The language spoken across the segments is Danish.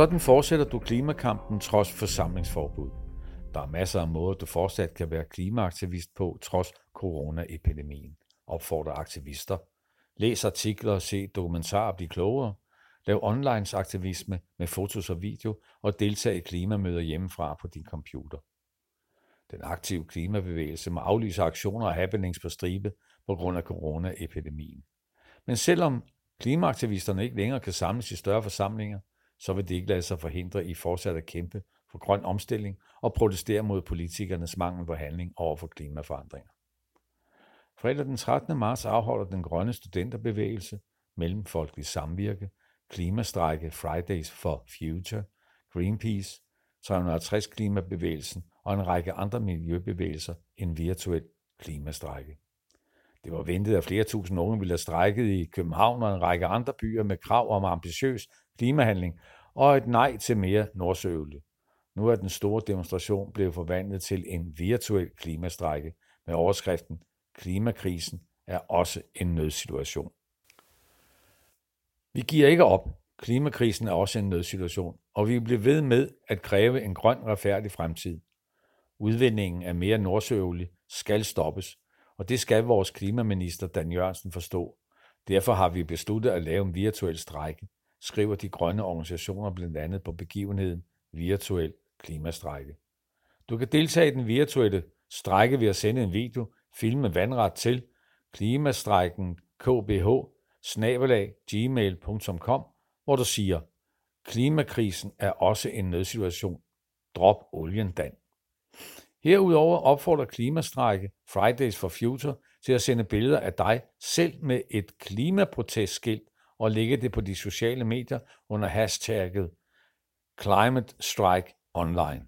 Sådan fortsætter du klimakampen trods forsamlingsforbud. Der er masser af måder, du fortsat kan være klimaaktivist på trods coronaepidemien. Opfordrer aktivister. Læs artikler og se dokumentarer bliv klogere. Lav online aktivisme med fotos og video og deltag i klimamøder hjemmefra på din computer. Den aktive klimabevægelse må aflyse aktioner og happenings på stribe på grund af coronaepidemien. Men selvom klimaaktivisterne ikke længere kan samles i større forsamlinger, så vil det ikke lade sig forhindre i fortsat at kæmpe for grøn omstilling og protestere mod politikernes mangel på handling over for klimaforandringer. Fredag den 13. marts afholder den grønne studenterbevægelse, Mellemfolkelig Samvirke, Klimastrække Fridays for Future, Greenpeace, 360 Klimabevægelsen og en række andre miljøbevægelser en virtuel klimastrække. Det var ventet, at flere tusind unge ville have strækket i København og en række andre byer med krav om ambitiøs klimahandling og et nej til mere nordsøolie. Nu er den store demonstration blevet forvandlet til en virtuel klimastrække med overskriften Klimakrisen er også en nødsituation. Vi giver ikke op. Klimakrisen er også en nødsituation, og vi bliver ved med at kræve en grøn, retfærdig fremtid. Udvindingen af mere nordsøolie skal stoppes, og det skal vores klimaminister Dan Jørgensen forstå. Derfor har vi besluttet at lave en virtuel strække, skriver de grønne organisationer blandt andet på begivenheden Virtuel Klimastrække. Du kan deltage i den virtuelle strække ved at sende en video, filme vandret til klimastrækken kbh gmail.com, hvor du siger, klimakrisen er også en nødsituation. Drop olien, Dan. Herudover opfordrer Klimastrække Fridays for Future til at sende billeder af dig selv med et klimaprotestskilt og lægge det på de sociale medier under hashtagget Climate Strike Online.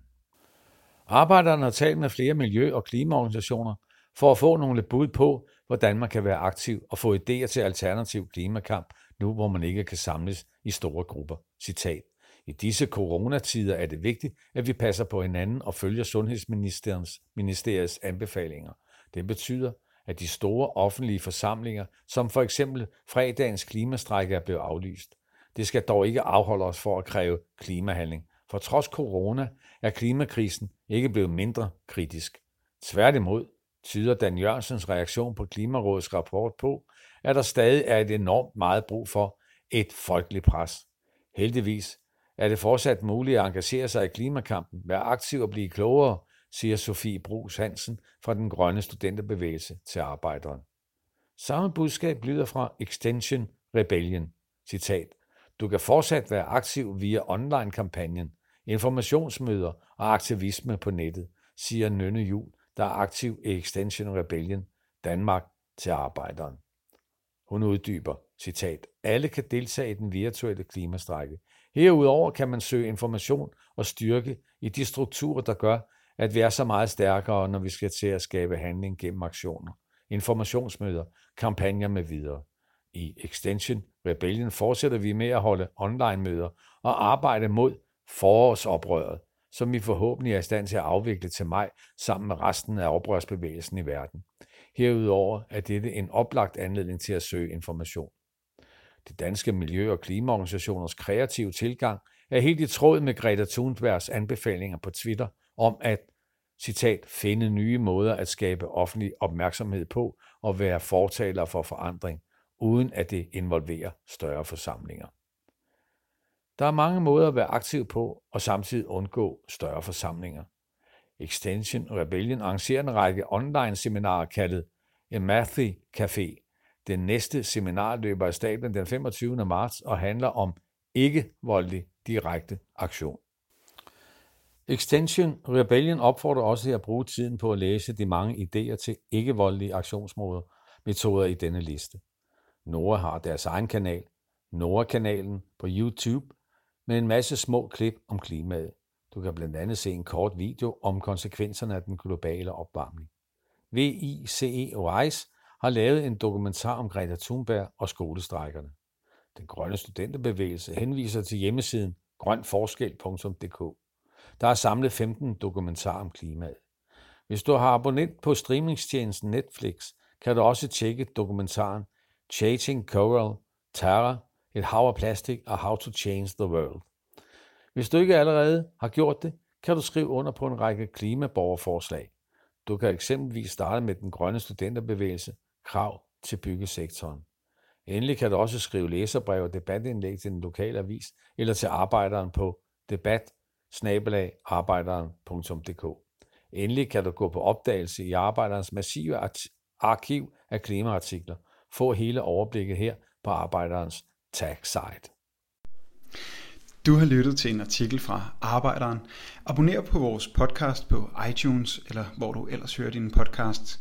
Arbejderne har talt med flere miljø- og klimaorganisationer for at få nogle bud på, hvordan man kan være aktiv og få idéer til alternativ klimakamp, nu hvor man ikke kan samles i store grupper. Citat. I disse coronatider er det vigtigt, at vi passer på hinanden og følger Sundhedsministeriets ministeriets anbefalinger. Det betyder, at de store offentlige forsamlinger, som for eksempel fredagens klimastrække er blevet aflyst. Det skal dog ikke afholde os for at kræve klimahandling, for trods corona er klimakrisen ikke blevet mindre kritisk. Tværtimod tyder Dan Jørgensens reaktion på Klimarådets rapport på, at der stadig er et enormt meget brug for et folkeligt pres. Heldigvis er det fortsat muligt at engagere sig i klimakampen, være aktiv og blive klogere, siger Sofie Brugs Hansen fra den grønne studenterbevægelse til arbejderen. Samme budskab lyder fra Extension Rebellion. Citat. Du kan fortsat være aktiv via online-kampagnen, informationsmøder og aktivisme på nettet, siger Nynne Jul, der er aktiv i Extension Rebellion Danmark til arbejderen. Hun uddyber, citat, alle kan deltage i den virtuelle klimastrække. Herudover kan man søge information og styrke i de strukturer, der gør, at vi er så meget stærkere, når vi skal til at skabe handling gennem aktioner, informationsmøder, kampagner med videre. I Extension Rebellion fortsætter vi med at holde online-møder og arbejde mod forårsoprøret, som vi forhåbentlig er i stand til at afvikle til maj sammen med resten af oprørsbevægelsen i verden. Herudover er dette en oplagt anledning til at søge information. Det danske miljø- og klimaorganisationers kreative tilgang er helt i tråd med Greta Thunbergs anbefalinger på Twitter om at citat, finde nye måder at skabe offentlig opmærksomhed på og være fortaler for forandring, uden at det involverer større forsamlinger. Der er mange måder at være aktiv på og samtidig undgå større forsamlinger. Extension Rebellion arrangerer en række online seminarer kaldet Empathy Café. Den næste seminar løber af stablen den 25. marts og handler om ikke-voldelig direkte aktion. Extension Rebellion opfordrer også til at bruge tiden på at læse de mange idéer til ikke-voldelige aktionsmåder metoder i denne liste. Nora har deres egen kanal, Nora-kanalen på YouTube, med en masse små klip om klimaet. Du kan blandt andet se en kort video om konsekvenserne af den globale opvarmning. VICE RISE har lavet en dokumentar om Greta Thunberg og skolestrækkerne. Den grønne studenterbevægelse henviser til hjemmesiden grønforskel.dk. Der er samlet 15 dokumentarer om klimaet. Hvis du har abonnent på streamingstjenesten Netflix, kan du også tjekke dokumentaren Chasing Coral, Terra, et hav af plastik og How to Change the World. Hvis du ikke allerede har gjort det, kan du skrive under på en række klimaborgerforslag. Du kan eksempelvis starte med den grønne studenterbevægelse, krav til byggesektoren. Endelig kan du også skrive læserbrev og debatindlæg til den lokale avis eller til arbejderen på debat Endelig kan du gå på opdagelse i arbejderens massive arkiv af klimaartikler. Få hele overblikket her på arbejderens tag site. Du har lyttet til en artikel fra Arbejderen. Abonner på vores podcast på iTunes, eller hvor du ellers hører din podcast.